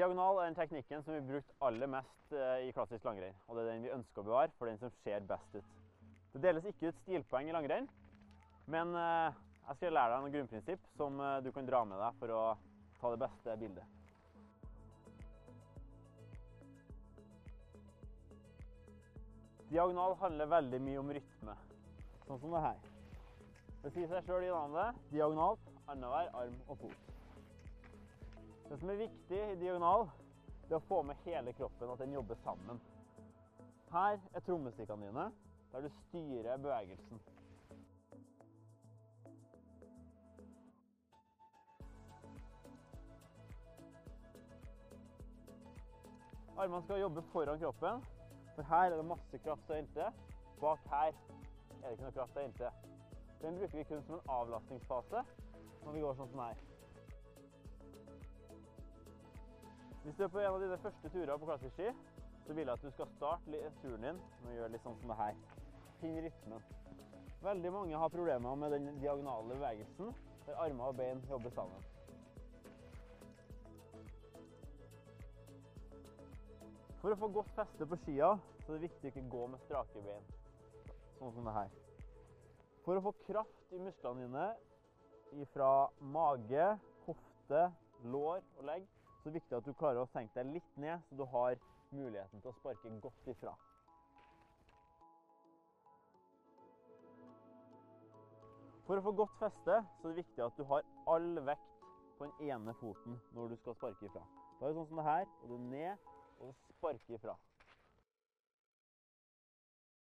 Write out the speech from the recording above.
Diagonal er den teknikken som vi brukt aller mest eh, i klassisk langrenn. Og det er den vi ønsker å bevare, for den som ser best ut. Det deles ikke ut stilpoeng i langrenn, men eh, jeg skal lære deg noen grunnprinsipp som eh, du kan dra med deg for å ta det beste bildet. Diagonal handler veldig mye om rytme, sånn som det her. Det sier seg sjøl i navnet. Diagonalt annenhver arm og fot. Det som er viktig i diagonal, det er å få med hele kroppen, at den jobber sammen. Her er trommestikkene dine, der du styrer bevegelsen. Armene skal jobbe foran kroppen, for her er det masse kraft å hente. Bak her er det ikke noe kraft å hente. Den bruker vi kun som en avlastningsfase når vi går sånn som her. Hvis du er på en av dine første turer på klassisk ski, så vil jeg at du skal starte turen din med å gjøre litt sånn som det her. Finn rytmen. Veldig mange har problemer med den diagonale bevegelsen, der armer og bein jobber sammen. For å få godt feste på skia, så er det viktig å ikke gå med strake bein, sånn som det her. For å få kraft i musklene dine fra mage, hofte, lår og legg, så det er viktig at du klarer å senke deg litt ned, så du har muligheten til å sparke godt ifra. For å få godt feste, så er det viktig at du har all vekt på den ene foten når du skal sparke ifra. Da er det sånn som det her, og du ned og sparker ifra.